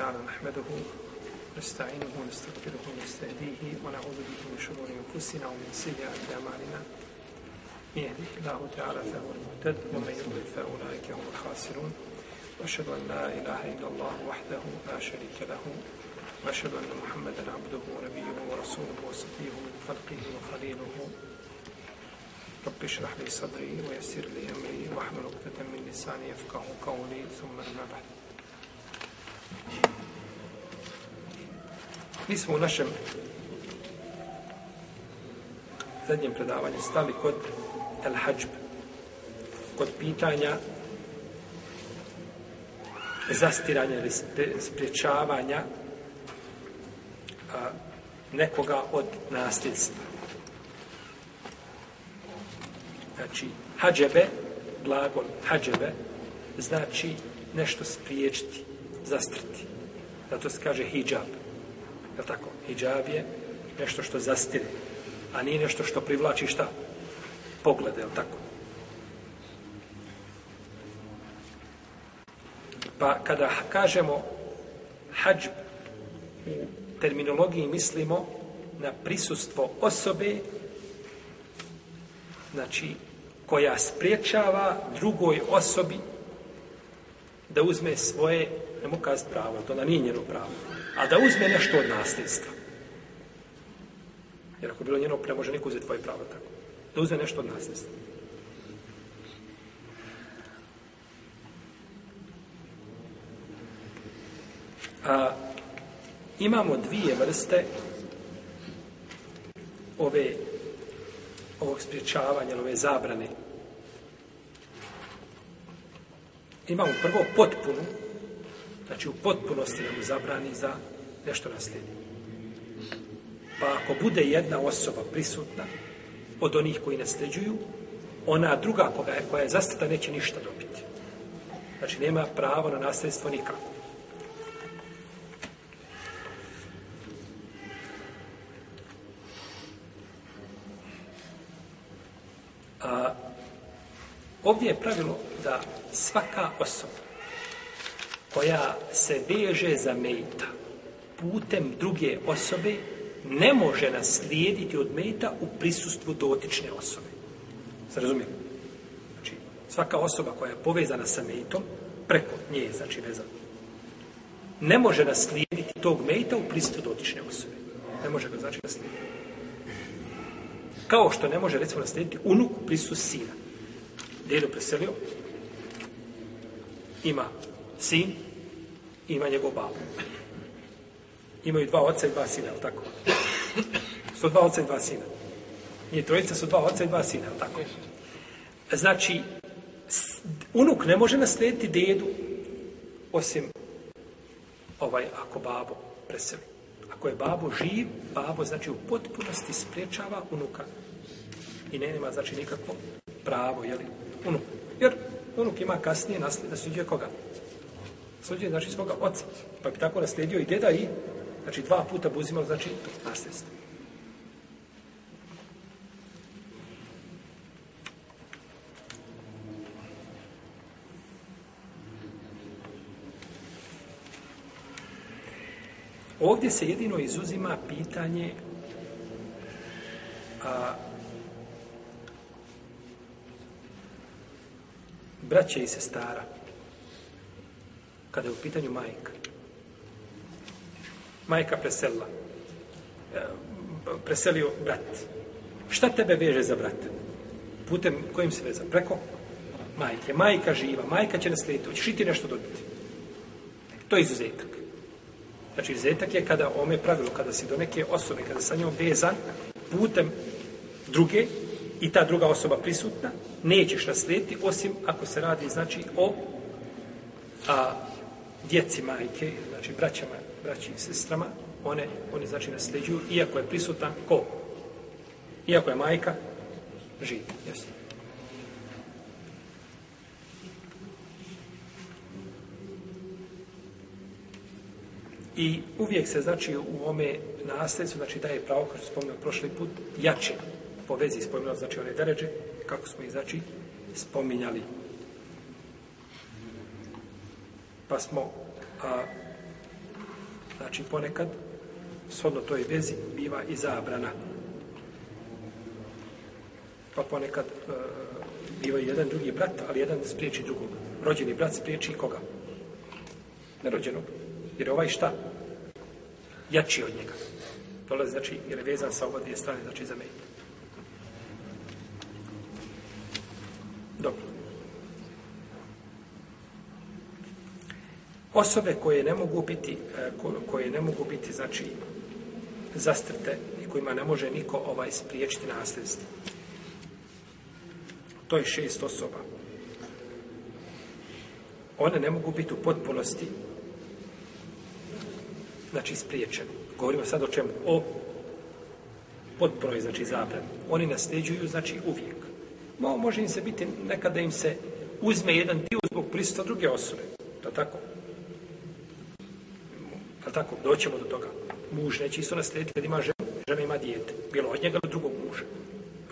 تعالى نحمده نستعينه ونستغفره ونستهديه ونعوذ به من شرور انفسنا ومن سيئات اعمالنا من يهده الله تعالى فهو المهتد ومن يضلل فاولئك هم الخاسرون واشهد ان لا اله الا الله وحده لا شريك له واشهد ان محمدا عبده ونبيه ورسوله وصفيه من خلقه وخليله رب اشرح لي صدري ويسر لي امري واحمل عقدة من لساني يفقه قولي ثم اما بعد Mi smo u našem zadnjem predavanju stali kod El Hajb, kod pitanja zastiranja ili spriječavanja nekoga od nasljedstva. Znači, hađebe, glagol hađebe, znači nešto spriječiti, zastrti. Zato se kaže hijab. Je tako? Hijab je nešto što zastire, a nije nešto što privlači šta? Poglede, je tako? Pa kada kažemo hađb, u terminologiji mislimo na prisustvo osobe znači koja spriječava drugoj osobi da uzme svoje ne mogu kazati pravo, to ona nije njeno pravo. A da uzme nešto od nasljedstva. Jer ako bilo njeno, ne može niko uzeti tvoje pravo tako. Da uzme nešto od nasljedstva. A, imamo dvije vrste ove ovog spriječavanja, ove zabrane. Imamo prvo potpunu znači u potpunosti nam zabrani za nešto naslijedi. Pa ako bude jedna osoba prisutna od onih koji nasljeđuju, ona druga koga je, koja je zastata neće ništa dobiti. Znači nema pravo na nasljedstvo nikako. A, ovdje je pravilo da svaka osoba koja se veže za mejta putem druge osobe ne može naslijediti od mejta u prisustvu dotične osobe. Se razumije? Znači, svaka osoba koja je povezana sa mejtom, preko nje je, znači, vezana. Ne može naslijediti tog mejta u prisustvu dotične osobe. Ne može ga, znači, naslijediti. Kao što ne može, recimo, naslijediti unuk u prisustvu sina. Dedo preselio, ima sin, ima njegov babu. Imaju dva oca i dva sina, je tako? Su dva oca i dva sina. Nije trojica, su dva oca i dva sina, je tako? Znači, unuk ne može naslediti dedu, osim ovaj, ako babo preseli. Ako je babo živ, babo znači u potpunosti sprečava unuka. I ne ima znači nikakvo pravo, jeli, unuk. Jer unuk ima kasnije naslijed, da koga? Slijedio je, znači, svoga oca. Pa bi tako naslijedio i deda i, znači, dva puta buzimalo, znači, nasljedstvo. Ovdje se jedino izuzima pitanje a, braće i sestara. stara kada je u pitanju majka. Majka preselila. E, preselio brat. Šta tebe veže za brat? Putem kojim se veza? Preko majke. Majka živa, majka će naslijediti, hoćeš i ti nešto dobiti. To je izuzetak. Znači, izuzetak je kada ome pravilo, kada si do neke osobe, kada sa njom vezan putem druge i ta druga osoba prisutna, nećeš naslijediti, osim ako se radi, znači, o a, djeci majke, znači braćama, braći i sestrama, one, one znači nasljeđuju, iako je prisutan, ko? Iako je majka, živ. Jesu. I uvijek se, znači, u ome nasljedstvu, znači, daje pravo, kao što spomenuo prošli put, jače po vezi spomenuo, znači, one deređe, kako smo ih, znači, spominjali. pa smo a, znači ponekad shodno toj vezi biva i zabrana pa ponekad e, biva jedan drugi brat ali jedan spriječi drugog rođeni brat spriječi koga nerođenog jer ovaj šta jači od njega dolazi znači jer je vezan sa oba dvije strane znači za me dobro osobe koje ne mogu biti e, koje ne mogu biti znači zastrte i kojima ne može niko ovaj spriječiti nasljedstvo. To je šest osoba. One ne mogu biti u potpunosti znači spriječene. Govorimo sad o čemu? O potpunoj, znači zabran. Oni nasljeđuju, znači uvijek. Mo, može im se biti nekada im se uzme jedan dio zbog prisuta druge osobe. To tako? Ali tako, doćemo do toga. Muž neće isto naslijediti kad ima ženu, žena ima dijete. Bilo od njega ili drugog muža.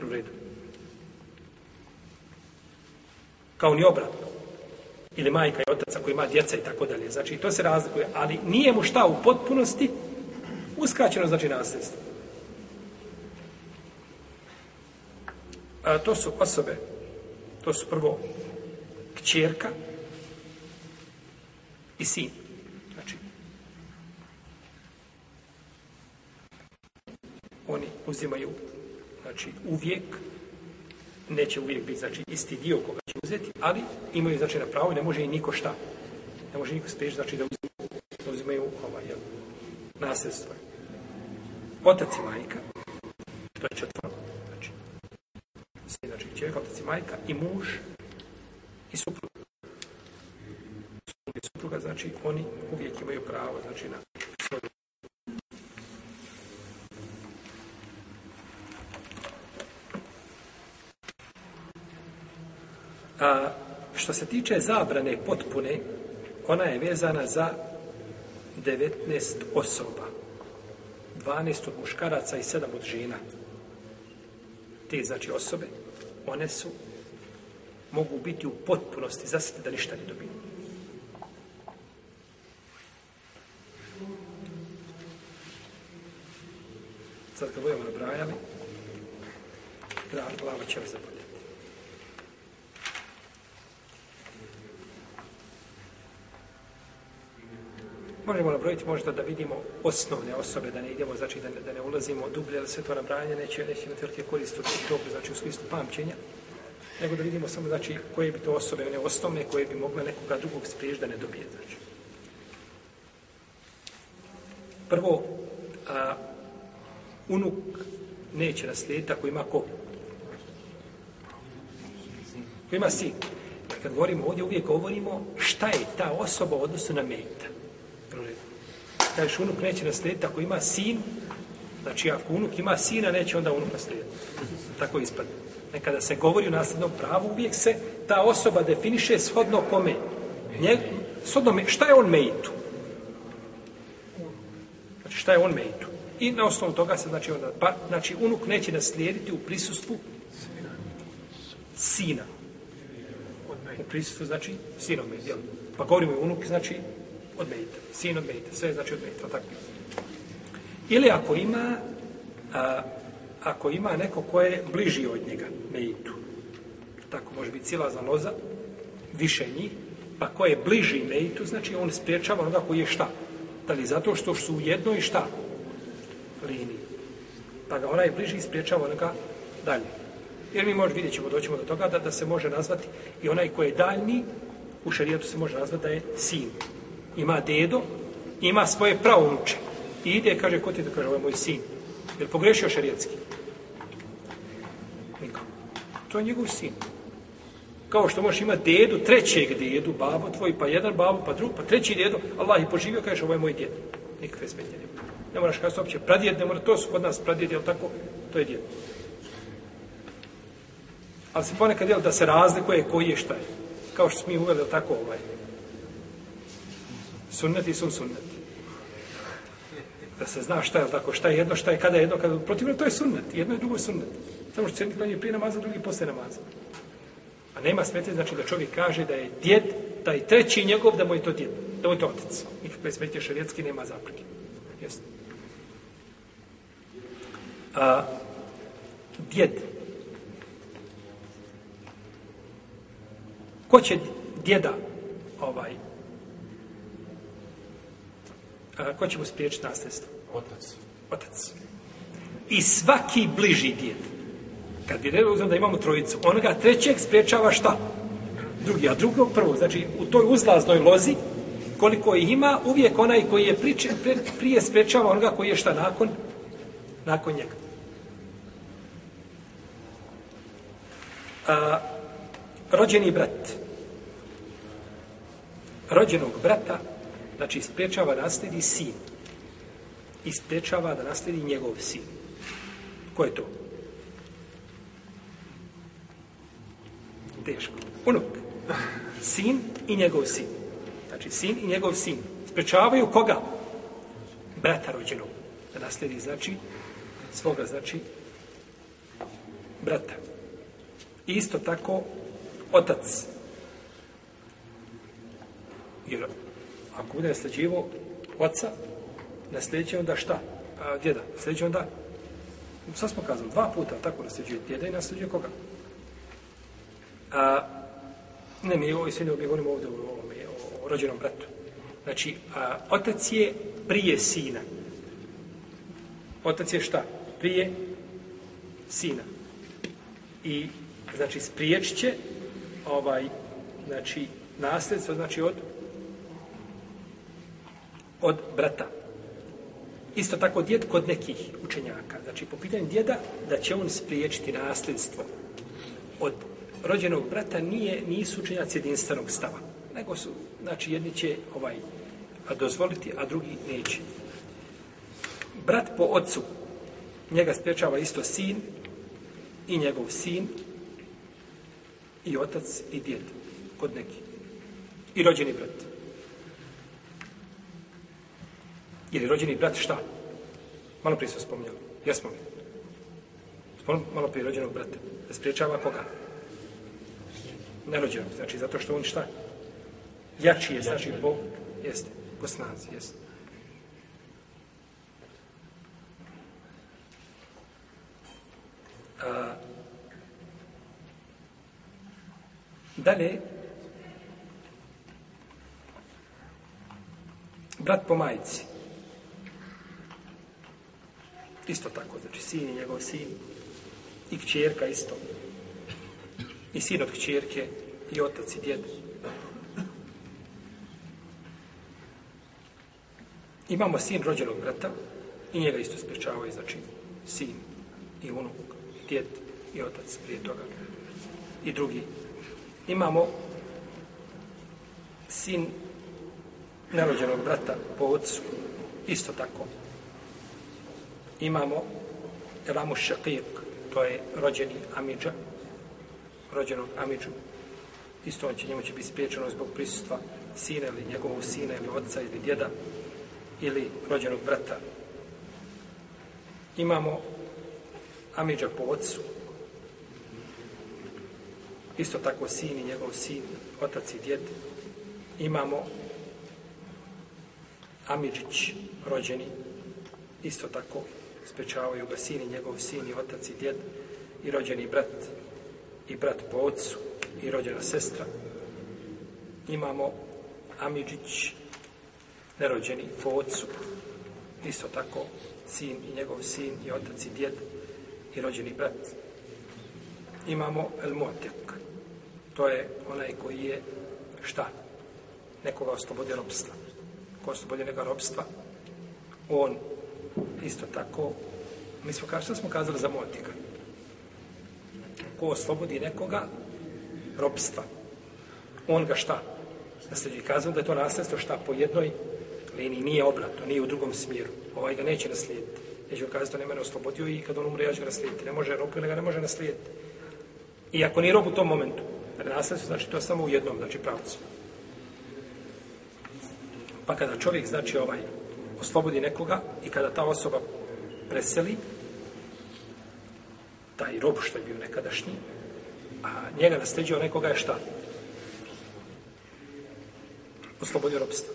U redu. Kao ni obratno. Ili majka i otac ako ima djeca i tako dalje. Znači, to se razlikuje. Ali nije mu šta u potpunosti uskraćeno znači nasljedstvo. A to su osobe, to su prvo kćerka i sin. uzimaju, znači uvijek, neće uvijek biti znači, isti dio koga će uzeti, ali imaju znači na pravo i ne može i niko šta. Ne može niko spriječiti znači, da uzimaju, da uzimaju ova, jel, nasledstvo. Otac i majka, to je četvrlo, znači, sve, znači, čovjek, otac i majka, i muž, i supruga. Supruga, znači, oni uvijek imaju pravo, znači, na što se tiče zabrane potpune, ona je vezana za 19 osoba. 12 od muškaraca i 7 od žena. Te, znači, osobe, one su, mogu biti u potpunosti, zasite da ništa ne dobiju. Sad kad budemo nabrajali, glava će li zapotiti. Možemo nabrojiti možda da vidimo osnovne osobe, da ne idemo, znači da ne, da ne ulazimo dublje, ali sve to nabranje neće, neće imati velike koriste u tog, znači u smislu pamćenja, nego da vidimo samo, znači, koje bi to osobe, one osnovne, koje bi mogle nekoga drugog spriješ da ne dobije, znači. Prvo, a, unuk neće naslijediti ako ima ko? Ko ima sin. Kad govorimo ovdje, uvijek govorimo šta je ta osoba u odnosu na mejta taj šunuk neće naslijediti ako ima sin, znači ako unuk ima sina, neće onda unuk naslijediti. Tako ispadne. Nekada se govori o naslednom pravu, uvijek se ta osoba definiše shodno kome. Nje, shodno, šta je on meitu? Znači šta je on meitu? I na osnovu toga se znači onda, pa, znači unuk neće naslijediti u prisustvu sina. U prisustvu znači sinom meitu. Pa govorimo i unuk, znači od Mejita. Sin od Mejita. Sve znači od Mejita. Tako. Ili ako ima, a, ako ima neko ko je bliži od njega, Mejitu. Tako može biti cila zanoza, više njih. Pa ko je bliži Mejitu, znači on spriječava onoga koji je šta. Da li zato što su u jednoj šta liniji. Pa ga onaj bliži spriječava onoga dalje. Jer mi možemo vidjeti, ćemo doćemo do toga, da, da se može nazvati i onaj koji je daljni, u šarijetu se može nazvati da je sin ima dedo, ima svoje pravunče. I ide, kaže, ko ti to kaže, ovo je moj sin. Je li pogrešio šarijetski? Niko. To je njegov sin. Kao što možeš imati dedu, trećeg dedu, babo tvoj, pa jedan babo, pa drug, pa treći dedo, Allah je poživio, kažeš, ovo je moj djed. Nikakve smetnje nema. Ne moraš kazati uopće, pradjed, ne mora, to su kod nas pradjed, jel tako? To je djed. Ali se ponekad, jel, da se razlikuje koji je šta je. Kao što smo mi uveli, jel tako, ovaj, sunneti su sunneti. Da se zna šta je tako, šta je jedno, šta je kada je jedno, kada je protivno, to je sunnet, jedno je drugo je sunnet. Samo što se jedni klanje prije namaza, drugi posle namaza. A nema smetnje, znači da čovjek kaže da je djed, taj treći njegov, da mu je to djed, da mu je to otec. Nikakve smetnje šarijetski nema zapreke. Jesno. A, djed. Ko će djeda ovaj, A, ko će mu spriječiti nasljedstvo? Otac. Otac. I svaki bliži djed. Kad bi redno da imamo trojicu, onoga trećeg spriječava šta? Drugi, a drugo prvo. Znači, u toj uzlaznoj lozi, koliko ih ima, uvijek onaj koji je priče, pre, prije spriječava onoga koji je šta nakon? Nakon njega. A, rođeni brat. Rođenog brata Znači, ispriječava da nasledi sin. Ispriječava da nasledi njegov sin. Ko je to? Teško. Unuk. Ono. Sin i njegov sin. Znači, sin i njegov sin. Ispriječavaju koga? Brata rođenog. Da nasledi, znači, svoga, znači, brata. I isto tako, otac. Jer ako bude nasljeđivo oca, nasljeđe onda šta? A, djeda, nasljeđe onda, sad smo kazali, dva puta tako nasljeđuje djeda i nasljeđuje koga? A, ne, mi ovo i sve ne govorimo ovdje o, o, o rođenom bratu. Znači, a, otac je prije sina. Otac je šta? Prije sina. I, znači, spriječ će ovaj, znači, nasljedstvo, znači, od od brata. Isto tako djed kod nekih učenjaka. Znači, po pitanju djeda, da će on spriječiti nasljedstvo od rođenog brata nije, nisu učenjaci jedinstvenog stava. Nego su, znači, jedni će ovaj, dozvoliti, a drugi neće. Brat po ocu, njega spriječava isto sin i njegov sin i otac i djed kod nekih. I rođeni brat. Jer je rođeni brat šta? Malo prije smo spominjali. Jesmo mi. Spomnim malo prije rođenog brata. Da spriječava koga? Nerođenog. Znači, zato što on šta? Jači je, znači, po... Jeste. Po snazi, jeste. A, dalje, brat po majici, Isto tako, znači sin i njegov sin i kćerka isto. I sin od kćerke i otac i djede. Imamo sin rođenog brata i njega isto spričavaju, znači sin i unuk, i djed i otac prije toga. I drugi. Imamo sin nerođenog brata po ocu, isto tako imamo Elamu Šakir, to je rođeni Amidža, rođenog Amidžu. Isto on će, njemu će biti spriječeno zbog prisutstva sina ili njegovog sina ili oca ili djeda ili rođenog brata. Imamo Amidža po ocu. Isto tako sin i njegov sin, otac i djed. Imamo Amidžić rođeni isto tako sprečavaju ga sin i njegov sin i otac i djed i rođeni brat i brat po ocu i rođena sestra. Imamo Amidžić, nerođeni po ocu, isto tako sin i njegov sin i otac i djed i rođeni brat. Imamo El Motek, to je onaj koji je šta? Nekoga oslobodio robstva. Ko oslobodio neka robstva, on isto tako, mi smo, kao što smo kazali za motika, ko oslobodi nekoga robstva, on ga šta? Na sljedeći kazano da je to nasledstvo šta po jednoj liniji, nije obratno, nije u drugom smjeru. Ovaj ga neće naslijediti. Neće ga kazati, on je mene oslobodio i kad on umre, ja ću ga naslijediti. Ne može robu ili ga ne može naslijediti. I ako nije rob u tom momentu, nasledstvo znači to samo u jednom, znači pravcu. Pa kada čovjek, znači ovaj, oslobodi nekoga i kada ta osoba preseli, taj rob što je bio nekadašnji, a njega nasljeđio nekoga je šta? Oslobodi robstva.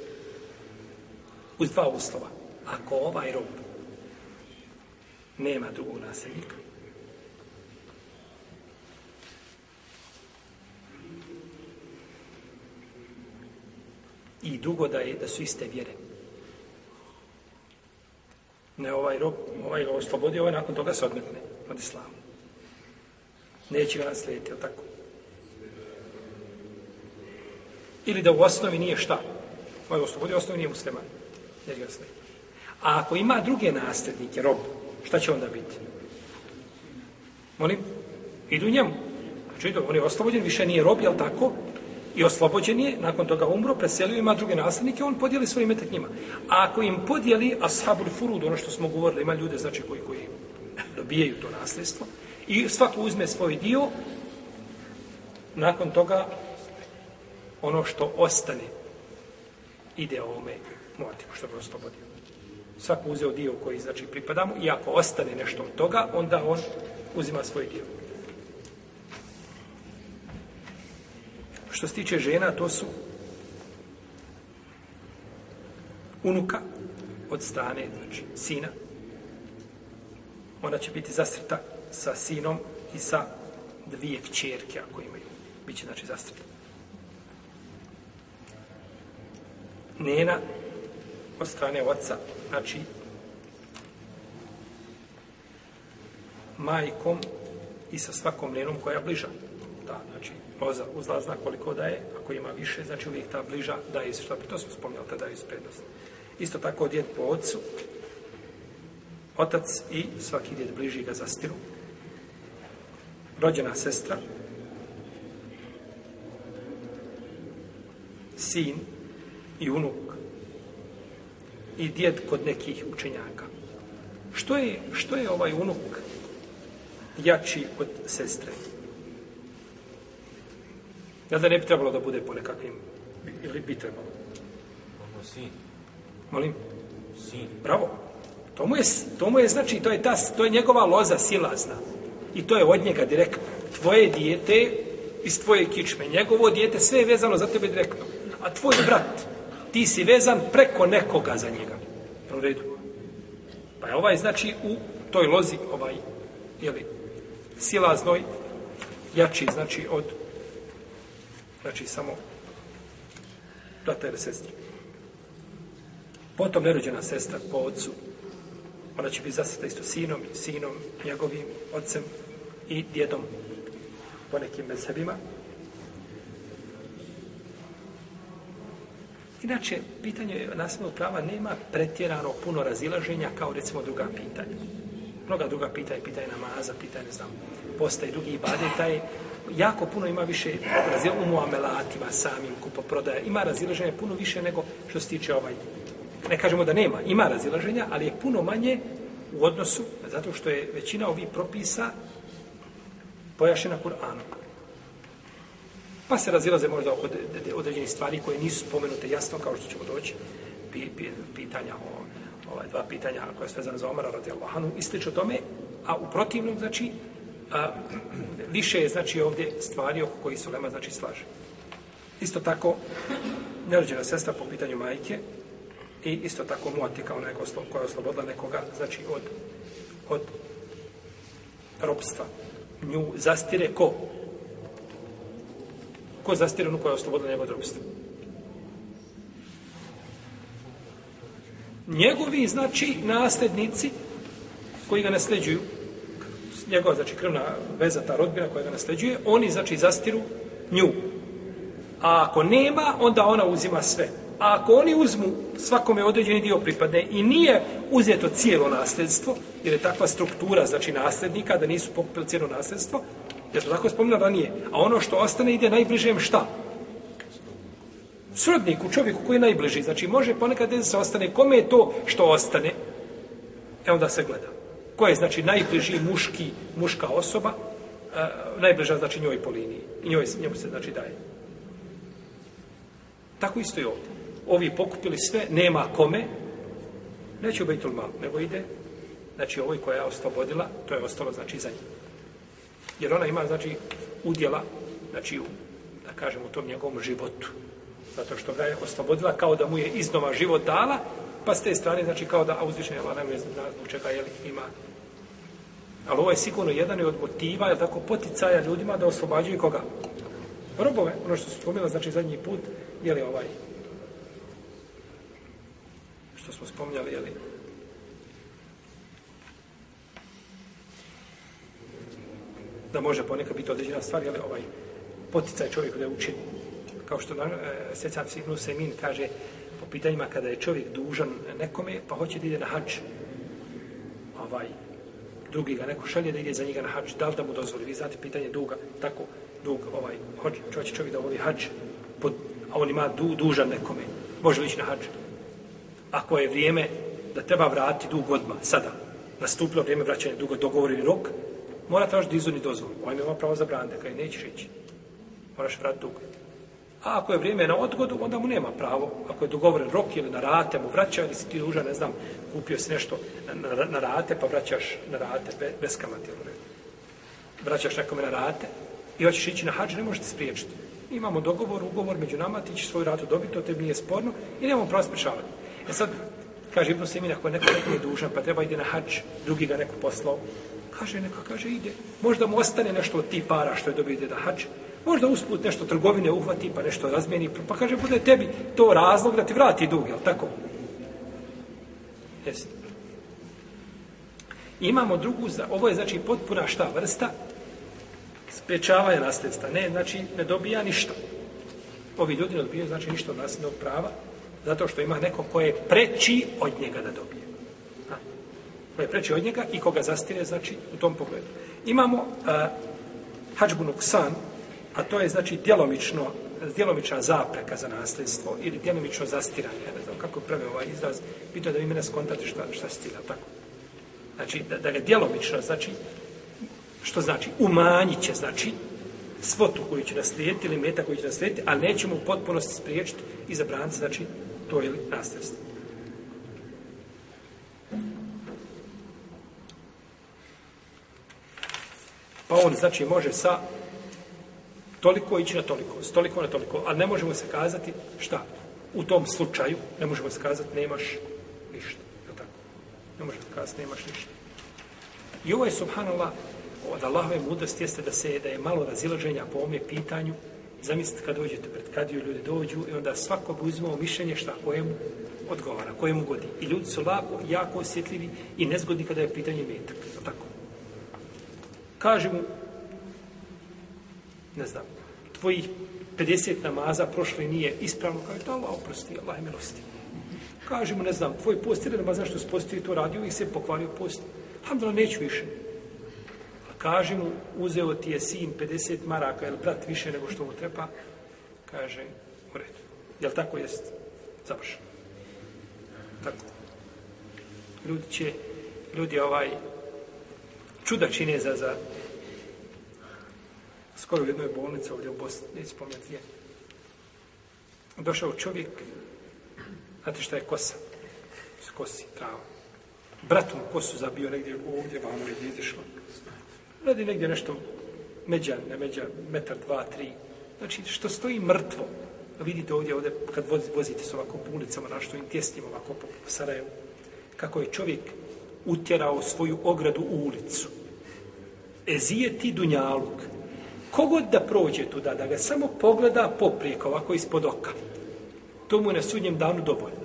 Uz dva uslova. Ako ovaj rob nema drugog nasljednika, i dugo da je da su iste vjere ne ovaj rob, ovaj ga oslobodi, ovaj nakon toga se odmetne od islama. Neće ga naslijediti, ili tako? Ili da u osnovi nije šta? Ovaj ga oslobodi, u osnovi nije musliman. Neće ga naslijediti. A ako ima druge naslednike, rob, šta će onda biti? Molim? Idu njemu. Znači, on je oslobođen, više nije rob, jel tako? i oslobođen je, nakon toga umro, preselio ima druge naslednike, on podijeli svoj imetak njima. A ako im podijeli ashabul furud, ono što smo govorili, ima ljude znači, koji, koji dobijaju to nasledstvo, i svako uzme svoj dio, nakon toga ono što ostane ide ovome muatiku što bi oslobodio. Svako uzeo dio koji znači pripadamo i ako ostane nešto od toga, onda on uzima svoj dio. što se tiče žena, to su unuka od strane, znači, sina. Ona će biti zastrta sa sinom i sa dvije kćerke, ako imaju. Biće, znači, zastrta. Nena od strane oca, znači, majkom i sa svakom nenom koja je bliža. Da, znači, oza, uzla zna koliko daje, ako ima više, znači uvijek ta bliža daje se što bi to smo spomnjali, ta daje prednost. Isto tako djed po ocu, otac i svaki djed bliži ga zastiru, rođena sestra, sin i unuk i djed kod nekih učenjaka. Što je, što je ovaj unuk jači od sestre? Sestra. Jel da ne bi trebalo da bude po nekakvim, ili bi trebalo? Sin. Molim? Sin. Bravo. To mu je, to mu je znači, to je, ta, to je njegova loza silazna. I to je od njega direktno. Tvoje dijete iz tvoje kičme. Njegovo dijete sve je vezano za tebe direktno. A tvoj brat, ti si vezan preko nekoga za njega. U redu. Pa je ovaj, znači, u toj lozi, ovaj, jeli, silaznoj, jači, znači, od znači samo brata ili sestra. Potom nerođena sestra po ocu, ona će biti zasada isto sinom, sinom, njegovim, ocem i djedom po nekim mesebima. Inače, pitanje nasljednog prava nema pretjerano puno razilaženja kao recimo druga pitanja. Mnoga druga pitanja, pitanje namaza, pitanje, ne znam, postaje drugi ibadeta je jako puno ima više razila u muamelatima samim kupoprodaja. Ima razilaženja puno više nego što se tiče ovaj. Ne kažemo da nema, ima razilaženja, ali je puno manje u odnosu, zato što je većina ovih propisa pojašena Kur'anom. Pa se razilaze možda od određenih stvari koje nisu spomenute jasno, kao što ćemo doći, pi, pi, pitanja o ovaj, dva pitanja koja je svezana za Omara radi Allahanu i slično tome, a u protivnom, znači, a, više je znači ovdje stvari oko koji su lema znači slaže. Isto tako nerođena sestra po pitanju majke i isto tako muatika ona koja je oslobodila nekoga znači od, od ropstva. Nju zastire ko? Ko zastire onu koja je oslobodila njegov od ropstva? Njegovi, znači, naslednici koji ga nasleđuju, njegova, znači, krvna veza, ta rodbina koja ga nasleđuje, oni, znači, zastiru nju. A ako nema, onda ona uzima sve. A ako oni uzmu, svakome je određeni dio pripadne i nije uzeto cijelo nasljedstvo, jer je takva struktura, znači, nasljednika, da nisu pokupili cijelo nasljedstvo, jer to tako spomenuo da nije. A ono što ostane ide najbližem šta? Srodniku, čovjeku koji je najbliži. Znači, može ponekad da se ostane. Kome je to što ostane? E onda se gleda ko je znači najbliži muški, muška osoba, e, najbliža znači njoj po liniji. I njoj, njemu se znači daje. Tako isto je ovdje. Ovi pokupili sve, nema kome, neće u Bejtul Mal, nego ide, znači ovoj koja je oslobodila, to je ostalo znači za njim. Jer ona ima znači udjela, znači u, da kažem u tom njegovom životu. Zato što ga je oslobodila kao da mu je iznova život dala, Pa s te strane, znači, kao da, a uzvišenje Allah najbolje zna zbog čega, jel, ima. Ali ovo je sigurno jedan od motiva, jel tako, poticaja ljudima da oslobađaju koga? Robove, ono što su spomenuli, znači, zadnji put, jel, ovaj, što smo spomnjali, jel, da može ponekad biti određena stvar, jel, ovaj, poticaj čovjeku da učini. Kao što e, Secaf Sinusemin kaže, po pitanjima kada je čovjek dužan nekome, pa hoće da ide na hač. Ovaj, drugi ga neko šalje da ide za njega na hač. Da li da mu dozvoli? Vi znate pitanje duga. Tako, dug, ovaj, hoće, hoće čovjek da voli hač, pod, a on ima du, dužan nekome. Može li ići na hač? Ako je vrijeme da treba vratiti dug odmah, sada, nastupilo vrijeme vraćanja duga, dogovorili rok, mora tražiti izvodni dozvol. Ovaj mi ima pravo za brande, kaj nećeš ići. Moraš vratiti dug. A ako je vrijeme na odgodu, onda mu nema pravo. Ako je dogovoren rok ili na rate mu vraća, ili si ti duža, ne znam, kupio si nešto na, na, na rate, pa vraćaš na rate be, bez kamate. Vraćaš nekome na rate i hoćeš ići na hađ, ne možete spriječiti. Imamo dogovor, ugovor među nama, ti ćeš svoju ratu dobiti, to tebi nije sporno i nemamo pravo sprišavati. E sad, kaže Ibn Simin, ako neko neko je dužan, pa treba ide na hađ, drugi ga neko poslao, kaže neko, kaže ide. Možda mu ostane nešto od ti para što je dobio ide na hađ, Možda usput nešto trgovine uhvati, pa nešto razmijeni, pa kaže, bude tebi to razlog da ti vrati dug, jel tako? Jesi. Imamo drugu, ovo je znači potpuna šta vrsta, sprečava je nasljedstva. Ne, znači, ne dobija ništa. Ovi ljudi ne dobijaju, znači, ništa od nasljednog prava, zato što ima neko koje je preći od njega da dobije. Ha? Koje je preći od njega i koga zastire, znači, u tom pogledu. Imamo uh, Hadžbu Nuksanu, a to je znači djelomično djelomična zapreka za nasljedstvo ili djelomično zastiranje, ne znam kako prve ovaj izraz, pitao da vi mene skontate šta, šta se cilja, tako. Znači, da, da je djelomično, znači, što znači, umanjit će, znači, svotu koju će naslijediti ili meta koju će naslijediti, a neće mu potpuno se spriječiti i zabraniti, znači, to ili nasljedstvo. Pa on, znači, može sa toliko ići na toliko, s toliko na toliko, ali ne možemo se kazati šta? U tom slučaju ne možemo se kazati nemaš ništa. Je tako? Ne možemo se kazati nemaš ništa. I ovo ovaj, je, subhanallah, od Allahove mudrosti jeste da se da je malo razilaženja po ome pitanju. Zamislite kad dođete pred kadiju, ljudi dođu i onda svako bi uzmao mišljenje šta kojemu odgovara, kojemu godi. I ljudi su lako, jako osjetljivi i nezgodni kada je pitanje metak. Je tako? Kaže mu, ne znam, tvojih 50 namaza prošle nije ispravno, kao je to Allah oprosti, Allah je milosti. Kažemo, ne znam, tvoj post ili namaz, nešto spostio i to radio i se pokvalio post. Hamdala, neću više. Kaže mu, uzeo ti je sin 50 maraka, jel brat više nego što mu treba? Kaže, u redu. Jel tako jest? Završeno. Tako. Ljudi će, ljudi ovaj, čuda čine za, za, skoro u jednoj bolnici ovdje u Bosni, neću pomijeti gdje. Došao čovjek, znate šta je kosa, iz kosi, trao. Brat mu kosu zabio negdje ovdje, vamo je izišlo. Radi negdje nešto međa, ne međa, metar, dva, tri. Znači, što stoji mrtvo, vidite ovdje, ovdje kad vozite s ovako ulicama, na što im tjesnimo ovako po Sarajevu, kako je čovjek utjerao svoju ogradu u ulicu. Ezije ti dunjaluk, kogod da prođe tuda, da ga samo pogleda poprijek ovako ispod oka, to mu je na sudnjem danu dovoljno.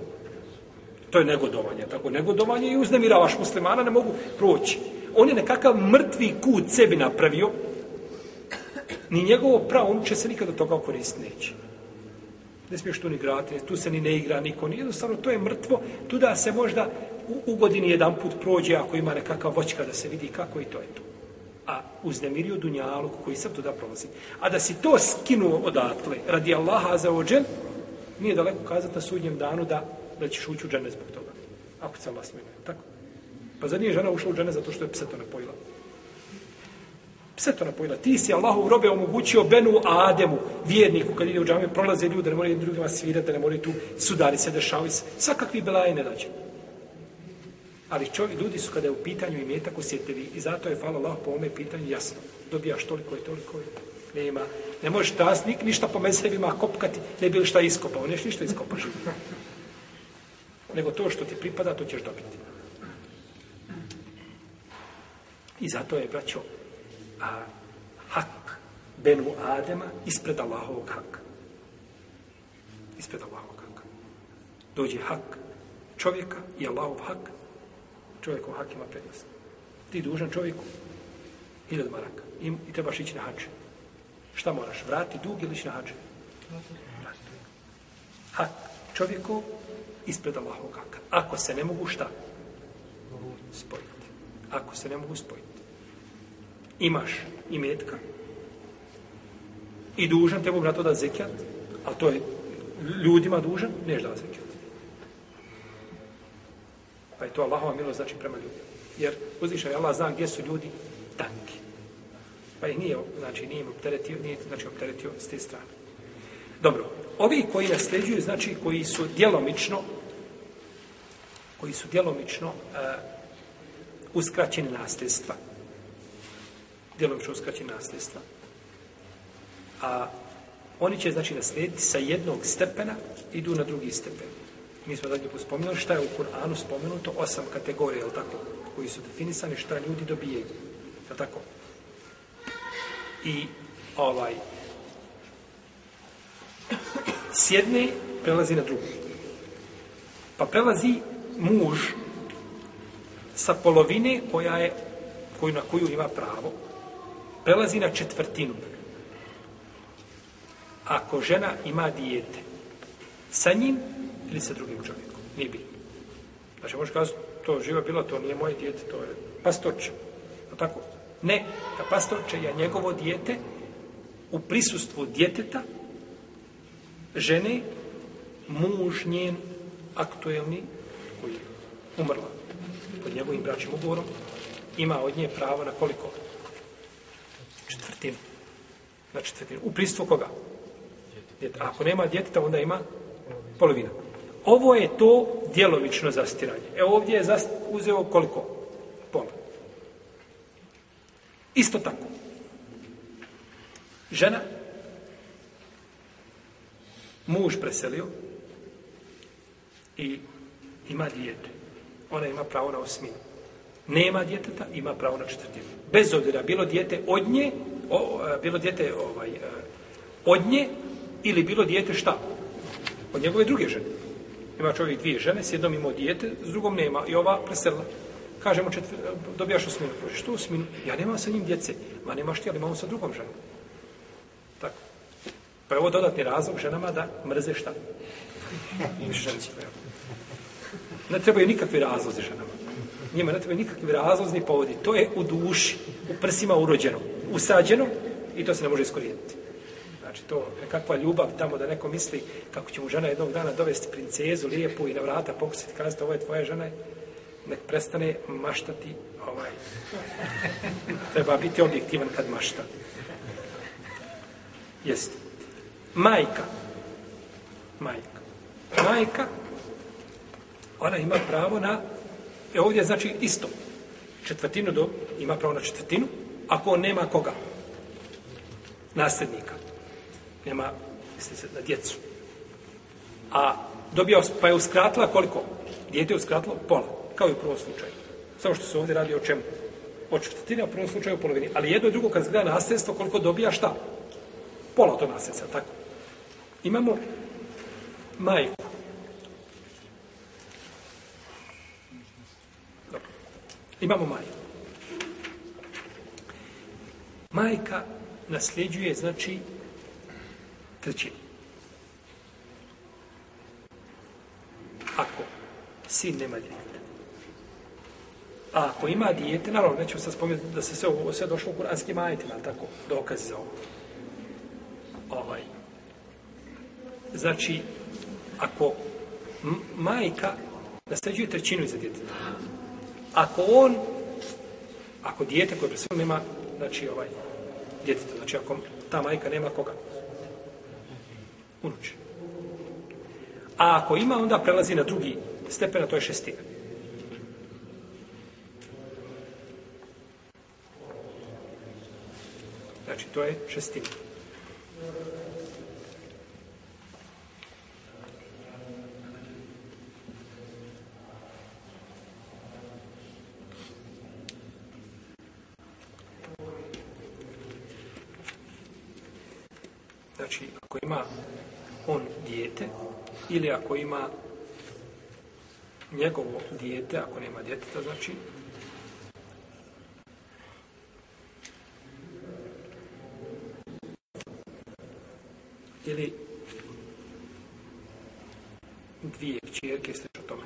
To je negodovanje. Tako negodovanje i uznemiravaš muslimana, ne mogu proći. On je nekakav mrtvi kut sebi napravio, ni njegovo pravo, on će se nikada toga koristiti neće. Ne smiješ tu ni grati, tu se ni ne igra niko, ni jednostavno, to je mrtvo, tu da se možda u, u godini jedan put prođe, ako ima nekakav voćka da se vidi kako i to je to a uznemirio dunjaluk koji sam tu da prolazi. A da si to skinuo odatle, radi Allaha za ođen, nije daleko kazati na sudnjem danu da, da ćeš ući u džene zbog toga. Ako se Allah smije, tako? Pa zar nije žena ušla u džene zato što je psetona pojila? Psetona pojila. Ti si Allahu robe omogućio Benu Ademu, vjerniku, kad ide u džame, prolaze ljudi, da ne moraju drugima svirati, da ne moraju tu sudari se dešavati. Svakakvi belaje ne dađe. Ali čovjek, ljudi su kada je u pitanju imetak osjetljivi i zato je falo Allah po ome pitanju jasno. Dobijaš toliko i toliko je. Nema. Ne možeš tas nik, ništa po mesevima kopkati, ne bi li šta iskopao. Neš ništa iskopaš. Nego to što ti pripada, to ćeš dobiti. I zato je, braćo, a, hak Benu Adema ispred Allahovog haka. Ispred Allahovog haka. Dođe hak čovjeka i Allahov hak čovjekom hak ima prednost. Ti dužan čovjeku, hiljad maraka, im, i trebaš ići na hač. Šta moraš, vrati dug ili ići na hač? Hak čovjeku ispred Allahovog haka. Ako se ne mogu, šta? Spojiti. Ako se ne mogu spojiti. Imaš i metka, i dužan tebog na to da zekijat, a to je ljudima dužan, neš da zekijat. Pa je to Allahova milost znači prema ljudima. Jer uzvišaj Allah zna gdje su ljudi tanki. Pa i nije, znači nije im opteretio, nije znači, opteretio s te strane. Dobro, ovi koji nasljeđuju, znači koji su djelomično, koji su djelomično uh, uskraćeni nasljedstva. Djelomično uskraćeni nasljedstva. A oni će, znači, naslijediti sa jednog stepena, idu na drugi stepen. Mi smo zadnji put spomenuli šta je u Kur'anu spomenuto, osam kategorija, jel tako, koji su definisani šta ljudi dobijaju, jel tako? I ovaj, s jedne prelazi na drugu. Pa prelazi muž sa polovine koja je, koju, na koju ima pravo, prelazi na četvrtinu. Ako žena ima dijete, sa njim ili sa drugim čovjekom. Nije bilo. Znači, možeš kazati, to živa bila, to nije moje djete, to je pastorče. No tako? Ne, a pastorče je njegovo djete u prisustvu djeteta, žene, muž njen, aktuelni, koji je umrla pod njegovim braćim ugovorom, ima od nje pravo na koliko? Četvrtinu. Na četvrtinu. U prisustvu koga? Djeta. Ako nema djeteta, onda ima polovina. polovina. Ovo je to djelomično zastiranje. E ovdje je zast... uzeo koliko? Pola. Isto tako. Žena, muž preselio i ima dijete. Ona ima pravo na osminu. Nema djeteta, ima pravo na četvrtinu. Bez obzira, bilo djete od nje, o, a, bilo djete ovaj, a, od nje, ili bilo djete šta? Od njegove druge žene ima čovjek dvije žene, s jednom imao dijete, s drugom nema, i ova preselila. Kažemo, četv... dobijaš osminu. Kaže, što osminu? Ja nema sa njim djece. Ma nemaš ti, ali imamo sa drugom ženom. Tako. Pa je ovo dodatni razlog ženama da mrze šta? Ženci. Ne trebaju nikakvi razlozi ženama. Njima ne trebaju nikakvi razlozni povodi. To je u duši, u prsima urođeno, usađeno i to se ne može iskorijeniti. Znači to, kakva ljubav tamo da neko misli kako će mu žena jednog dana dovesti princezu lijepu i na vrata pokusiti kazati ovo je tvoja žena, nek prestane maštati ovaj. Treba biti objektivan kad mašta. Jest. Majka. Majka. Majka, ona ima pravo na, je ovdje znači isto, četvrtinu do, ima pravo na četvrtinu, ako on nema koga? Nasljednika nema, misli se, na djecu. A dobija, pa je uskratila koliko? Djete je uskratilo pola, kao i u prvom slučaju. Samo što se ovdje radi o čemu? O četvrtini, a u prvom slučaju o polovini. Ali jedno i drugo, kad zgleda nasljedstvo, koliko dobija šta? Pola to nasljedstva, tako. Imamo majku. Imamo majku. Majka nasljeđuje, znači, Treće. Ako sin nema djete. A ako ima djete, naravno, neću sad spomenuti da se sve, ovo sve došlo u kuranski majete, ali tako, dokaz za ovo. Ovaj. Znači, ako majka nasređuje trećinu iza djeteta, ako on, ako djete koje pre svema nema, znači ovaj, djeteta, znači ako ta majka nema koga, uruči. A ako ima, onda prelazi na drugi stepen, a to je šestina. Znači, to je šestina. Znači, ako ima on dijete ili ako ima njegovo dijete, ako nema djeteta, znači ili dvije čijerke, sliš o tome.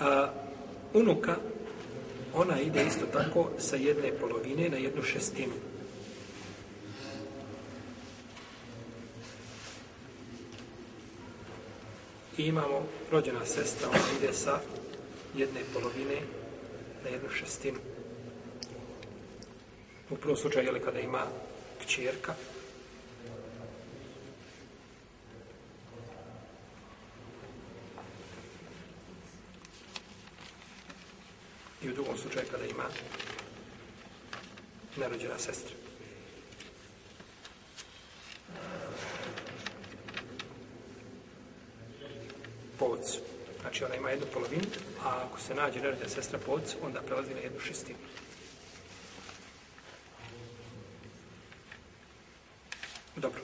A, unuka, ona ide isto tako sa jedne polovine na jednu šestinu. I imamo rođena sestra, ona ide sa jedne polovine na jednu šestinu. U prvom slučaju, jel, kada ima kćerka, i u drugom slučaju kada ima nerođena sestra. povod. Znači ona ima jednu polovinu, a ako se nađe rađa sestra povod, onda prelazi na jednu šestinu. Dobro.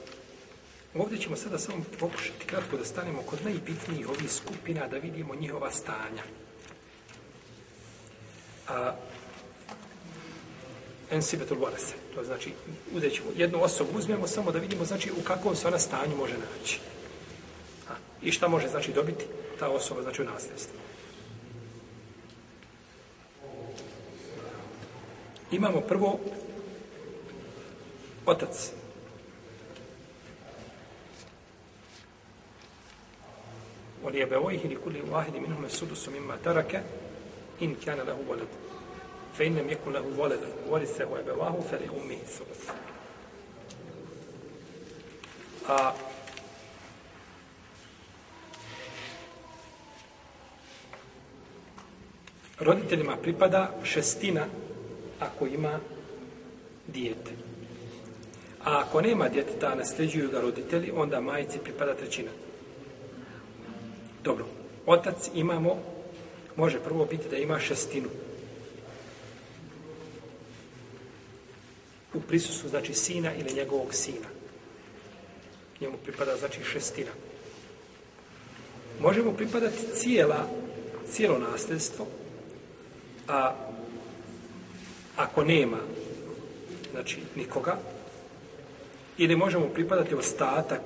Ovdje ćemo sada samo pokušati kratko da stanemo kod najbitnijih ovih skupina, da vidimo njihova stanja. A, Ensibetul Warese. To znači, uzet ćemo jednu osobu, uzmemo samo da vidimo znači, u kakvom se ona stanju može naći. I šta može znači dobiti ta osoba znači u nasljedstvo. Imamo prvo otac. Oni je bevoj ili kuli vahidi minuhum sudu su mimma tarake in kjana lahu voled. Fe in nem jeku lahu voled. Voli se ho je bevahu fe li ummi sudu. A roditeljima pripada šestina ako ima dijete. A ako nema djeteta, nasljeđuju ga roditelji, onda majici pripada trećina. Dobro, otac imamo, može prvo biti da ima šestinu. U prisustvu znači sina ili njegovog sina. Njemu pripada znači šestina. Možemo pripadati cijela, cijelo nasljedstvo, a ako nema znači nikoga ili možemo pripadati ostatak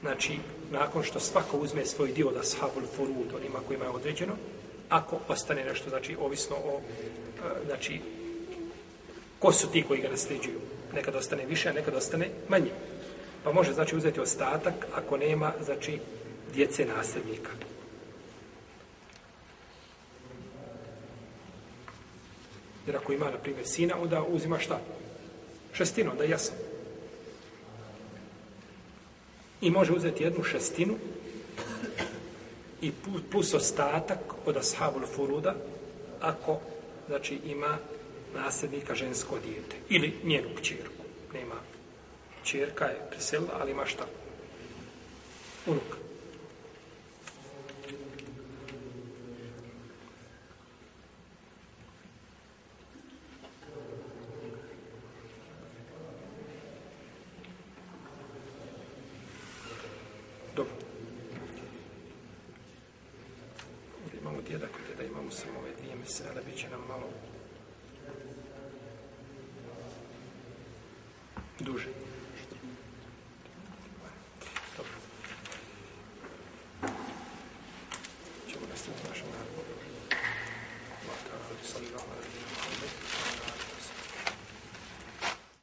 znači nakon što svako uzme svoj dio da shabul furud onima kojima je određeno ako ostane nešto znači ovisno o e, znači ko su ti koji ga nasljeđuju nekad ostane više a nekad ostane manje pa može znači uzeti ostatak ako nema znači djece nasljednika. Jer ako ima, na primjer, sina, onda uzima šta? Šestinu, onda jasno. I može uzeti jednu šestinu i plus ostatak od ashabul furuda ako, znači, ima nasljednika žensko dijete ili njenu kćerku. Nema čerka je preselila, ali ima šta? Unuka.